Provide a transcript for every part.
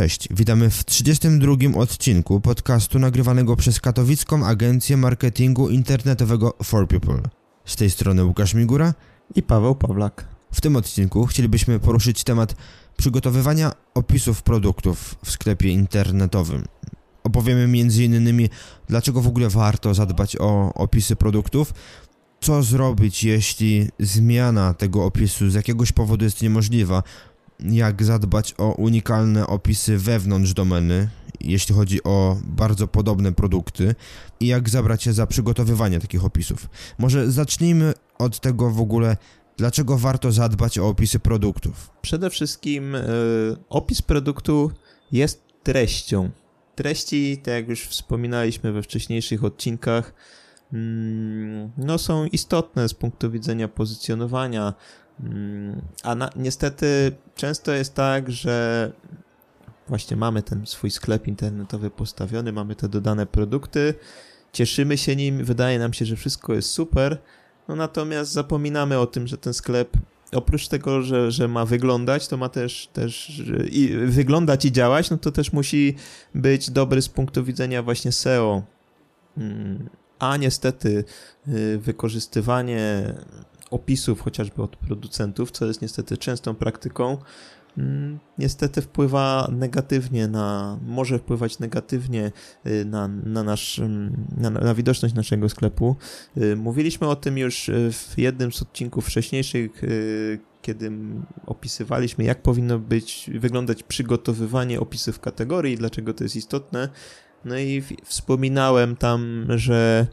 Cześć, witamy w 32 odcinku podcastu nagrywanego przez katowicką agencję marketingu internetowego For People. Z tej strony Łukasz Migura i Paweł Pawlak. W tym odcinku chcielibyśmy poruszyć temat przygotowywania opisów produktów w sklepie internetowym. Opowiemy m.in. dlaczego w ogóle warto zadbać o opisy produktów, co zrobić, jeśli zmiana tego opisu z jakiegoś powodu jest niemożliwa, jak zadbać o unikalne opisy wewnątrz domeny, jeśli chodzi o bardzo podobne produkty i jak zabrać się za przygotowywanie takich opisów. Może zacznijmy od tego w ogóle, dlaczego warto zadbać o opisy produktów. Przede wszystkim y, opis produktu jest treścią. Treści, tak jak już wspominaliśmy we wcześniejszych odcinkach, mm, no są istotne z punktu widzenia pozycjonowania a na, niestety często jest tak, że właśnie mamy ten swój sklep internetowy postawiony, mamy te dodane produkty, cieszymy się nim, wydaje nam się, że wszystko jest super, no natomiast zapominamy o tym, że ten sklep oprócz tego, że, że ma wyglądać, to ma też, też i wyglądać i działać, no to też musi być dobry z punktu widzenia właśnie SEO. Mm, a niestety y, wykorzystywanie opisów chociażby od producentów, co jest niestety częstą praktyką, mm, niestety wpływa negatywnie na, może wpływać negatywnie y, na, na, nasz, mm, na, na widoczność naszego sklepu. Y, mówiliśmy o tym już y, w jednym z odcinków wcześniejszych, kiedy opisywaliśmy, jak powinno być, wyglądać przygotowywanie opisów kategorii, dlaczego to jest istotne. No i wspominałem tam, że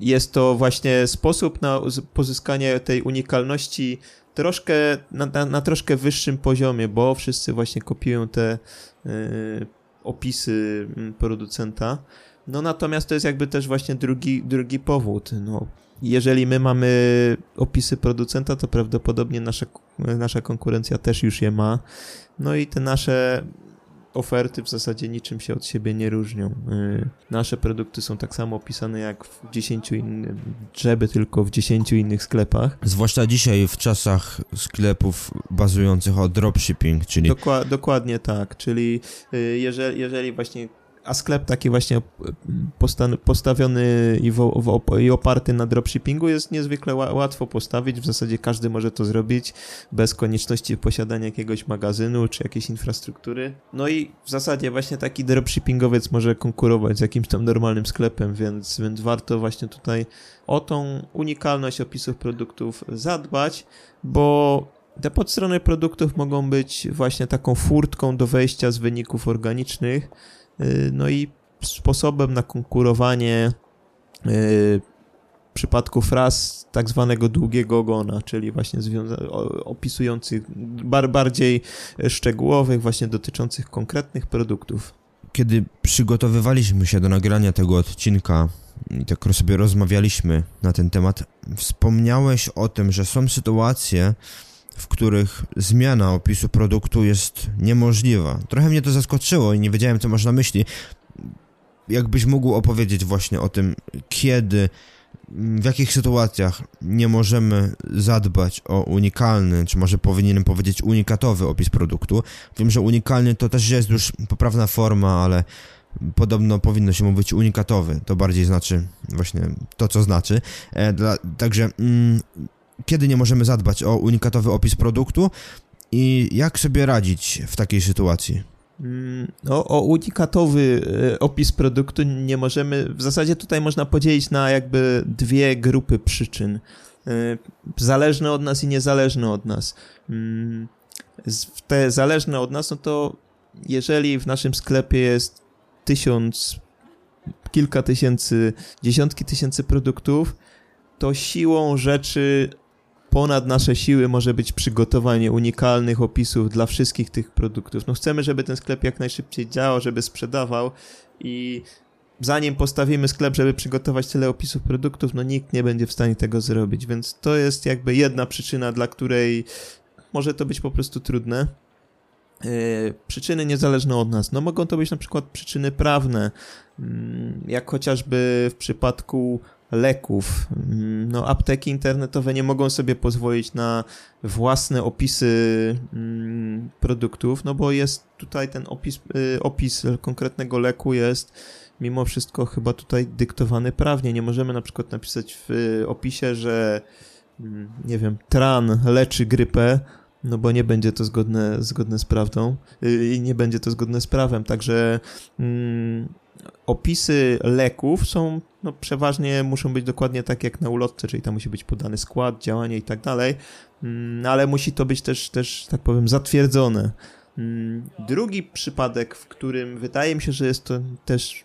jest to właśnie sposób na pozyskanie tej unikalności troszkę, na, na, na troszkę wyższym poziomie, bo wszyscy właśnie kopiują te y, opisy mm, producenta. No natomiast to jest jakby też właśnie drugi, drugi powód. No, jeżeli my mamy opisy producenta, to prawdopodobnie nasza, nasza konkurencja też już je ma. No i te nasze oferty w zasadzie niczym się od siebie nie różnią. Y, nasze produkty są tak samo opisane jak w 10 innych, żeby tylko w 10 innych sklepach. Zwłaszcza dzisiaj w czasach sklepów bazujących o dropshipping, czyli... Dokła dokładnie tak, czyli y, jeżeli, jeżeli właśnie a sklep taki właśnie postawiony i, i, oparty na dropshippingu jest niezwykle łatwo postawić. W zasadzie każdy może to zrobić bez konieczności posiadania jakiegoś magazynu czy jakiejś infrastruktury. No i w zasadzie właśnie taki dropshippingowiec może konkurować z jakimś tam normalnym sklepem, więc, więc warto właśnie tutaj o tą unikalność opisów produktów zadbać, bo te podstrony produktów mogą być właśnie taką furtką do wejścia z wyników organicznych no i sposobem na konkurowanie y, przypadku fraz tak zwanego długiego ogona, czyli właśnie opisujących bar bardziej szczegółowych, właśnie dotyczących konkretnych produktów. Kiedy przygotowywaliśmy się do nagrania tego odcinka i tak sobie rozmawialiśmy na ten temat, wspomniałeś o tym, że są sytuacje, w których zmiana opisu produktu jest niemożliwa. Trochę mnie to zaskoczyło i nie wiedziałem, co masz na myśli. Jakbyś mógł opowiedzieć właśnie o tym, kiedy, w jakich sytuacjach nie możemy zadbać o unikalny, czy może powinienem powiedzieć unikatowy opis produktu. Wiem, że unikalny to też jest już poprawna forma, ale podobno powinno się mówić unikatowy. To bardziej znaczy właśnie to, co znaczy. E, dla, także mm, kiedy nie możemy zadbać o unikatowy opis produktu i jak sobie radzić w takiej sytuacji? Mm, no, o unikatowy e, opis produktu nie możemy. W zasadzie tutaj można podzielić na jakby dwie grupy przyczyn. E, zależne od nas i niezależne od nas. Mm, te zależne od nas, no to jeżeli w naszym sklepie jest tysiąc, kilka tysięcy, dziesiątki tysięcy produktów, to siłą rzeczy ponad nasze siły może być przygotowanie unikalnych opisów dla wszystkich tych produktów. No chcemy, żeby ten sklep jak najszybciej działał, żeby sprzedawał i zanim postawimy sklep, żeby przygotować tyle opisów produktów, no nikt nie będzie w stanie tego zrobić, więc to jest jakby jedna przyczyna, dla której może to być po prostu trudne. Yy, przyczyny niezależne od nas. No mogą to być na przykład przyczyny prawne, mm, jak chociażby w przypadku leków. Mm, no, apteki internetowe nie mogą sobie pozwolić na własne opisy mm, produktów, no bo jest tutaj ten opis, y, opis konkretnego leku jest mimo wszystko chyba tutaj dyktowany prawnie. Nie możemy na przykład napisać w opisie, że mm, nie wiem, tran leczy grypę, no bo nie będzie to zgodne, zgodne z prawdą y, i nie będzie to zgodne z prawem, także mm, opisy leków są, no przeważnie muszą być dokładnie tak jak na ulotce, czyli tam musi być podany skład, działanie i tak dalej, mm, ale musi to być też, też tak powiem, zatwierdzone. Mm, drugi przypadek, w którym wydaje mi się, że jest to też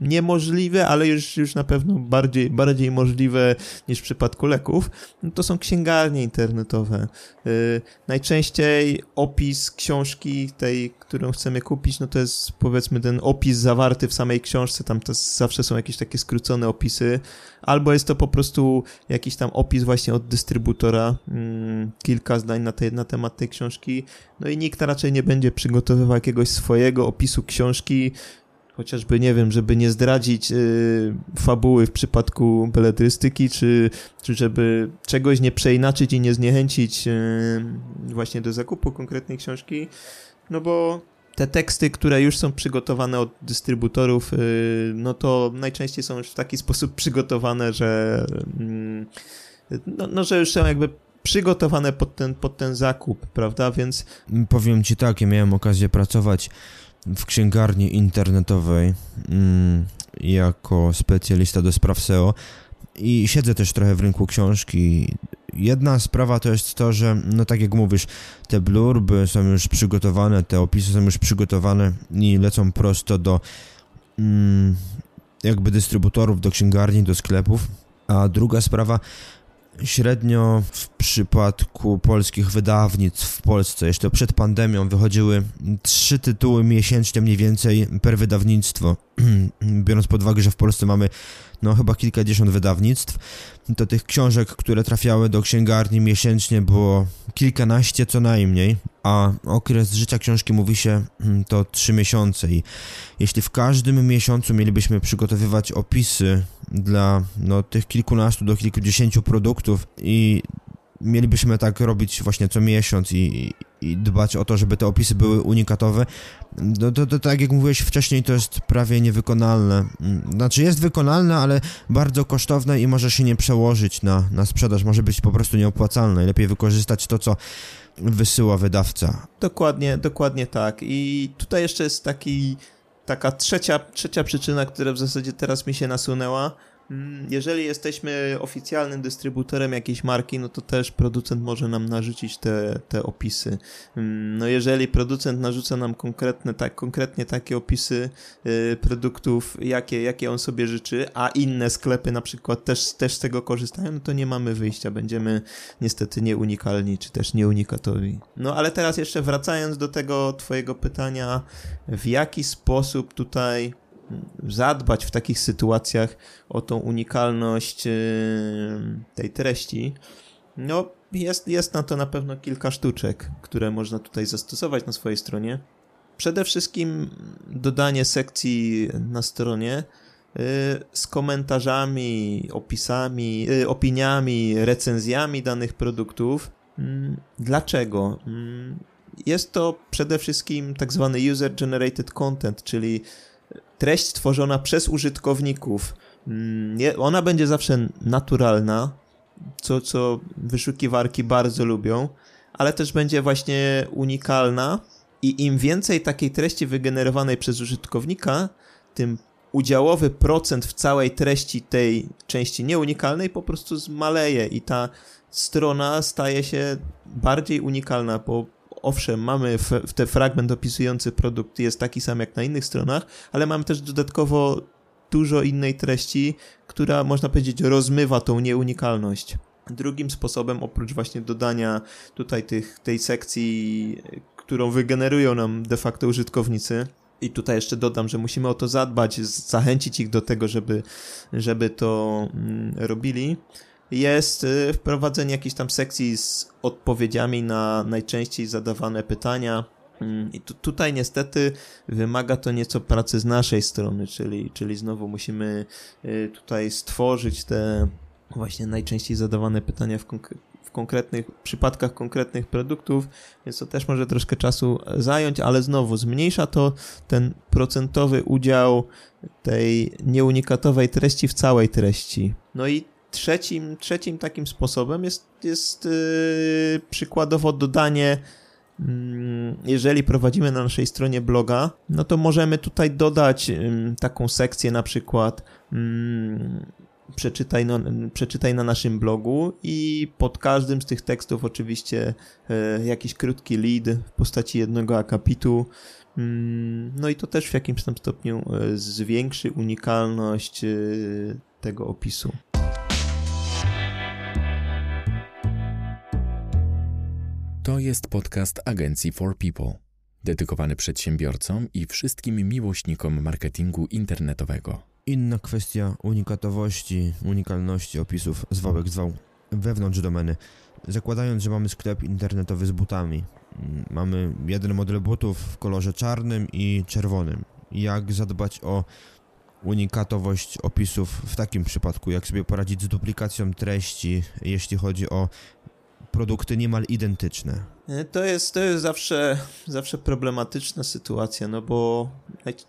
niemożliwe, ale już, już na pewno bardziej, bardziej możliwe niż w przypadku leków, no to są księgarnie internetowe. Yy, najczęściej opis książki tej, którą chcemy kupić, no to jest powiedzmy ten opis zawarty w samej książce, tam to zawsze są jakieś takie skrócone opisy, albo jest to po prostu jakiś tam opis właśnie od dystrybutora, yy, kilka zdań na, te, na temat tej książki, no i nikt raczej nie będzie przygotowywał jakiegoś swojego opisu książki, chociażby, nie wiem, żeby nie zdradzić y, fabuły w przypadku beletrystyki, czy, czy żeby czegoś nie przeinaczyć i nie zniechęcić y, właśnie do zakupu konkretnej książki, no bo te teksty, które już są przygotowane od dystrybutorów, y, no to najczęściej są już w taki sposób przygotowane, że mm, no, no, że już są jakby przygotowane pod ten, pod ten zakup, prawda, więc... Powiem ci tak, ja miałem okazję pracować w księgarni internetowej mm, jako specjalista do spraw SEO i siedzę też trochę w rynku książki. Jedna sprawa to jest to, że, no tak jak mówisz, te blurby są już przygotowane, te opisy są już przygotowane i lecą prosto do mm, jakby dystrybutorów, do księgarni, do sklepów. A druga sprawa Średnio w przypadku polskich wydawnictw w Polsce, jeszcze przed pandemią, wychodziły trzy tytuły miesięcznie mniej więcej per wydawnictwo. Biorąc pod uwagę, że w Polsce mamy no chyba kilkadziesiąt wydawnictw, to tych książek, które trafiały do księgarni miesięcznie było kilkanaście co najmniej, a okres życia książki mówi się mm, to trzy miesiące i jeśli w każdym miesiącu mielibyśmy przygotowywać opisy dla no, tych kilkunastu do kilkudziesięciu produktów i mielibyśmy tak robić właśnie co miesiąc i, i dbać o to, żeby te opisy były unikatowe, no to, to, tak jak mówiłeś wcześniej, to jest prawie niewykonalne. Znaczy jest wykonalne, ale bardzo kosztowne i może się nie przełożyć na, na sprzedaż, może być po prostu nieopłacalne. Lepiej wykorzystać to, co wysyła wydawca. Dokładnie, dokładnie tak. I tutaj jeszcze jest taki, taka trzecia, trzecia przyczyna, która w zasadzie teraz mi się nasunęła, jeżeli jesteśmy oficjalnym dystrybutorem jakiejś marki, no to też producent może nam narzucić te, te opisy. Mm, no jeżeli producent narzuca nam konkretne, tak, konkretnie takie opisy y, produktów, jakie, jakie on sobie życzy, a inne sklepy na przykład też, też z tego korzystają, no to nie mamy wyjścia. Będziemy niestety nieunikalni, czy też nieunikatowi. No ale teraz jeszcze wracając do tego twojego pytania, w jaki sposób tutaj zadbać w takich sytuacjach o tą unikalność yy, tej treści, no jest, jest na to na pewno kilka sztuczek, które można tutaj zastosować na swojej stronie. Przede wszystkim dodanie sekcji na stronie yy, z komentarzami, opisami, yy, opiniami, recenzjami danych produktów. Mm, dlaczego? Mm, jest to przede wszystkim tak zwany user-generated content, czyli treść stworzona przez użytkowników, mm, ona będzie zawsze naturalna, co, co wyszukiwarki bardzo lubią, ale też będzie właśnie unikalna. I im więcej takiej treści wygenerowanej przez użytkownika, tym udziałowy procent w całej treści tej części nieunikalnej po prostu zmaleje i ta strona staje się bardziej unikalna, bo owszem, mamy w te fragment opisujący produkt jest taki sam jak na innych stronach, ale mamy też dodatkowo dużo innej treści, która można powiedzieć rozmywa tą nieunikalność. Drugim sposobem, oprócz właśnie dodania tutaj tych, tej sekcji, którą wygenerują nam de facto użytkownicy, i tutaj jeszcze dodam, że musimy o to zadbać, zachęcić ich do tego, żeby, żeby to mm, robili, jest y, wprowadzenie jakiejś tam sekcji z odpowiedziami na najczęściej zadawane pytania. Mm, I tu, tutaj niestety wymaga to nieco pracy z naszej strony, czyli, czyli znowu musimy y, tutaj stworzyć te właśnie najczęściej zadawane pytania w, w konkretnych przypadkach konkretnych produktów, więc to też może troszkę czasu zająć, ale znowu zmniejsza to ten procentowy udział tej nieunikatowej treści w całej treści. No i trzecim, trzecim takim sposobem jest, jest yy, przykładowo dodanie mm, jeżeli prowadzimy na naszej stronie bloga, no to możemy tutaj dodać taką sekcję na przykład mm, przeczytaj, no, przeczytaj na naszym blogu i pod każdym z tych tekstów oczywiście e, jakiś krótki lead w postaci jednego akapitu. Mm, no i to też w jakimś tam stopniu e, zwiększy unikalność e, tego opisu. To jest podcast agencji For People, dedykowany przedsiębiorcom i wszystkim miłośnikom marketingu internetowego. Inna kwestia unikatowości, unikalności opisów zwałek zwał wewnątrz domeny. Zakładając, że mamy sklep internetowy z butami, mm, mamy jeden model butów w kolorze czarnym i czerwonym. Jak zadbać o unikatowość opisów w takim przypadku? Jak sobie poradzić z duplikacją treści, jeśli chodzi o produkty niemal identyczne? E, to jest, to jest zawsze, zawsze problematyczna sytuacja, no bo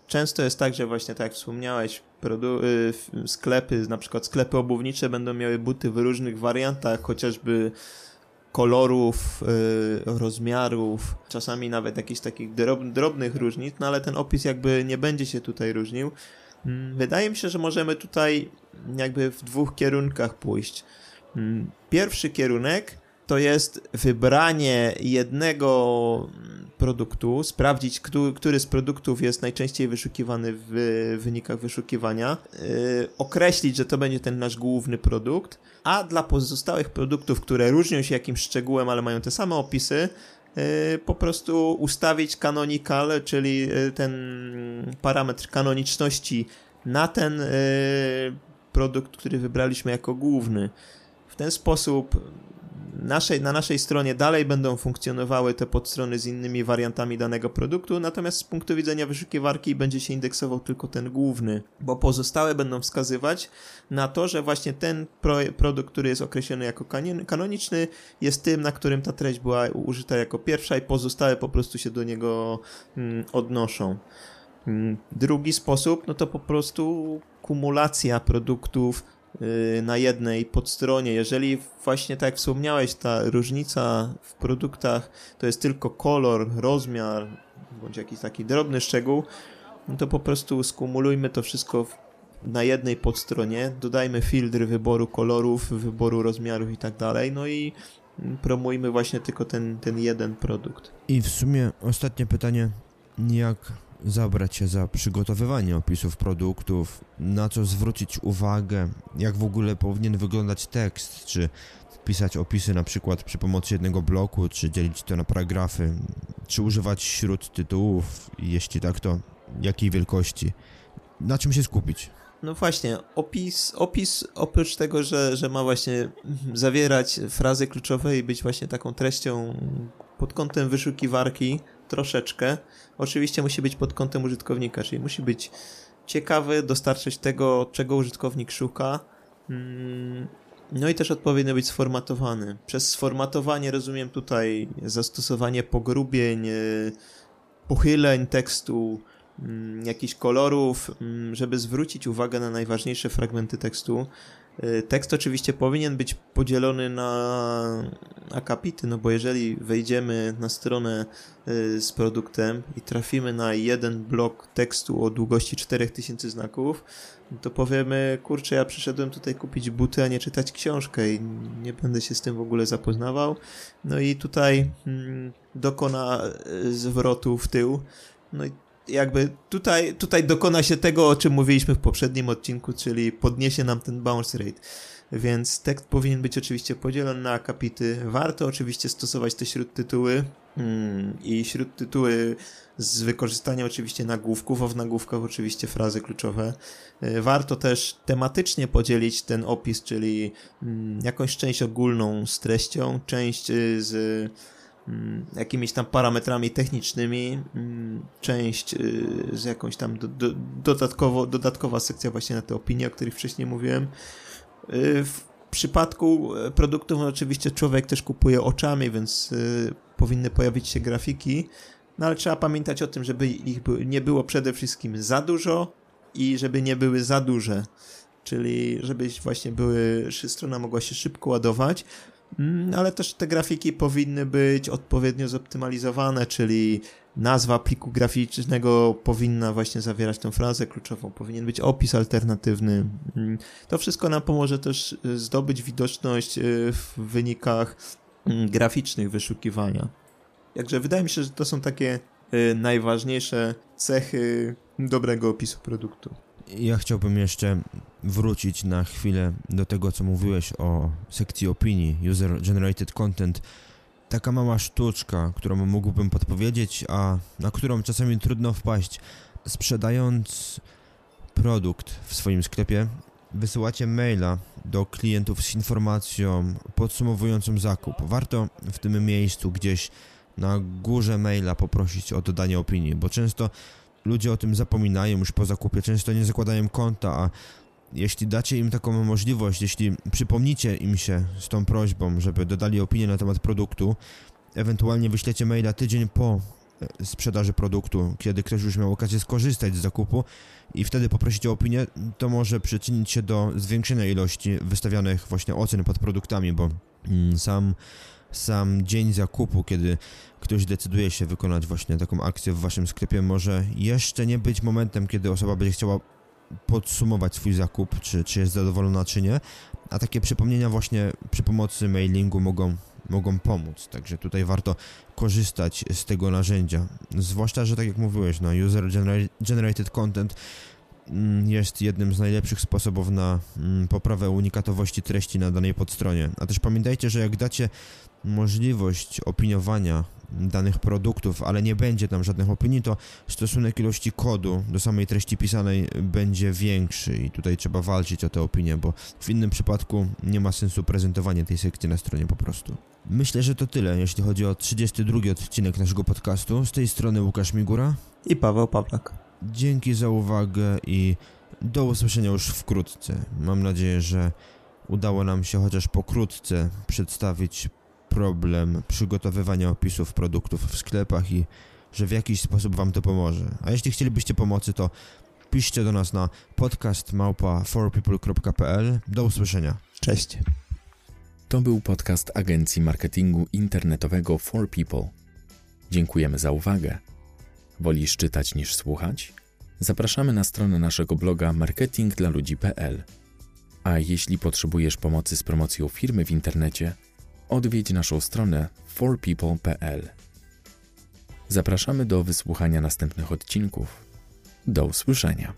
często jest tak, że właśnie tak jak wspomniałeś, y, sklepy, na przykład sklepy obuwnicze będą miały buty w różnych wariantach, chociażby kolorów, rozmiarów, czasami nawet jakichś takich drobnych różnic, no ale ten opis jakby nie będzie się tutaj różnił. Mm, wydaje mi się, że możemy tutaj jakby w dwóch kierunkach pójść. Mm, pierwszy kierunek to jest wybranie jednego produktu, sprawdzić, który z produktów jest najczęściej wyszukiwany w wynikach wyszukiwania, yy, określić, że to będzie ten nasz główny produkt, a dla pozostałych produktów, które różnią się jakimś szczegółem, ale mają te same opisy, yy, po prostu ustawić canonical, czyli yy, ten parametr kanoniczności na ten produkt, który wybraliśmy jako główny. W ten sposób naszej, na naszej stronie dalej będą funkcjonowały te podstrony z innymi wariantami danego produktu, natomiast z punktu widzenia wyszukiwarki będzie się indeksował tylko ten główny, bo pozostałe będą wskazywać na to, że właśnie ten pro, produkt, który jest określony jako kanoniczny, jest tym, na którym ta treść była użyta jako pierwsza i pozostałe po prostu się do niego mm, odnoszą. Mm, drugi sposób, no to po prostu kumulacja produktów na jednej podstronie. Jeżeli właśnie tak jak wspomniałeś, ta różnica w produktach to jest tylko kolor, rozmiar, bądź jakiś taki drobny szczegół, no to po prostu skumulujmy to wszystko na jednej podstronie, dodajmy filtry wyboru kolorów, wyboru rozmiarów i tak dalej, no i promujmy właśnie tylko ten, ten jeden produkt. I w sumie ostatnie pytanie, jak zabrać się za przygotowywanie opisów produktów, na co zwrócić uwagę, jak w ogóle powinien wyglądać tekst, czy pisać opisy na przykład przy pomocy jednego bloku, czy dzielić to na paragrafy, czy używać śród tytułów, jeśli tak, to jakiej wielkości, na czym się skupić. No właśnie, opis, opis oprócz tego, że, że ma właśnie zawierać frazy kluczowe i być właśnie taką treścią pod kątem wyszukiwarki, troszeczkę. Oczywiście musi być pod kątem użytkownika, czyli musi być ciekawy, dostarczyć tego, czego użytkownik szuka. Mm, no i też odpowiednio być sformatowany. Przez sformatowanie rozumiem tutaj zastosowanie pogrubień, y, pochyleń tekstu, mm, jakichś kolorów, mm, żeby zwrócić uwagę na najważniejsze fragmenty tekstu. Y, tekst oczywiście powinien być podzielony na akapity, no bo jeżeli wejdziemy na stronę y, z produktem i trafimy na jeden blok tekstu o długości 4000 znaków, to powiemy, kurczę, ja przyszedłem tutaj kupić buty, a nie czytać książkę i nie będę się z tym w ogóle zapoznawał. No i tutaj mm, dokona y, zwrotu w tył. No i jakby tutaj, tutaj dokona się tego, o czym mówiliśmy w poprzednim odcinku, czyli podniesie nam ten bounce rate. Więc tekst powinien być oczywiście podzielony na akapity. Warto oczywiście stosować te śródtytuły. mm, i śródtytuły z wykorzystaniem oczywiście nagłówków, a w nagłówkach oczywiście frazy kluczowe. Y, warto też tematycznie podzielić ten opis, czyli mm, jakąś część ogólną z treścią, część y, z jakimiś tam parametrami technicznymi, część z jakąś tam do, do, dodatkowo, dodatkowa sekcja właśnie na te opinie, o których wcześniej mówiłem. W przypadku e, produktów no oczywiście człowiek też kupuje oczami, więc y, powinny pojawić się grafiki, no ale trzeba pamiętać o tym, żeby ich nie było przede wszystkim za dużo i żeby nie były za duże, czyli żeby właśnie były, strona mogła się szybko ładować, mm, ale też te grafiki powinny być odpowiednio zoptymalizowane, czyli nazwa pliku graficznego powinna właśnie zawierać tę frazę kluczową, powinien być opis alternatywny. Mm, to wszystko nam pomoże też y, zdobyć widoczność y, w wynikach mm, graficznych wyszukiwania. Także wydaje mi się, że to są takie y, najważniejsze cechy dobrego opisu produktu. Ja chciałbym jeszcze wrócić na chwilę do tego, co mówiłeś o sekcji opinii, User Generated Content taka mała sztuczka, którą mógłbym podpowiedzieć, a na którą czasami trudno wpaść. Sprzedając produkt w swoim sklepie, wysyłacie maila do klientów z informacją podsumowującą zakup. Warto w tym miejscu gdzieś na górze maila poprosić o dodanie opinii, bo często ludzie o tym zapominają już po zakupie, często nie zakładają konta, a jeśli dacie im taką możliwość, jeśli przypomnicie im się z tą prośbą, żeby dodali opinię na temat produktu, ewentualnie wyślecie maila tydzień po e, sprzedaży produktu, kiedy ktoś już miał okazję skorzystać z zakupu i wtedy poprosicie o opinię, to może przyczynić się do zwiększenia ilości wystawianych właśnie ocen pod produktami, bo mm, sam, sam dzień zakupu, kiedy ktoś decyduje się wykonać właśnie taką akcję w waszym sklepie, może jeszcze nie być momentem, kiedy osoba będzie chciała podsumować swój zakup, czy, czy jest zadowolona, czy nie. A takie przypomnienia właśnie przy pomocy mailingu mogą, mogą pomóc. Także tutaj warto korzystać z tego narzędzia. Zwłaszcza, że tak jak mówiłeś, no, user generated content mm, jest jednym z najlepszych sposobów na mm, poprawę unikatowości treści na danej podstronie. A też pamiętajcie, że jak dacie możliwość opiniowania danych produktów, ale nie będzie tam żadnych opinii, to stosunek ilości kodu do samej treści pisanej będzie większy i tutaj trzeba walczyć o te opinie, bo w innym przypadku nie ma sensu prezentowanie tej sekcji na stronie po prostu. Myślę, że to tyle, jeśli chodzi o 32 odcinek naszego podcastu. Z tej strony Łukasz Migura i Paweł Pawlak. Dzięki za uwagę i do usłyszenia już wkrótce. Mam nadzieję, że udało nam się chociaż pokrótce przedstawić problem przygotowywania opisów produktów w sklepach i że w jakiś sposób Wam to pomoże. A jeśli chcielibyście pomocy, to piszcie do nas na podcast małpa Do usłyszenia. Cześć. To był podcast agencji marketingu internetowego For People. Dziękujemy za uwagę. Wolisz czytać niż słuchać? Zapraszamy na stronę naszego bloga marketingdlaludzi.pl. A jeśli potrzebujesz pomocy z promocją firmy w internecie, odwiedź naszą stronę forpeople.pl. Zapraszamy do wysłuchania następnych odcinków. Do usłyszenia.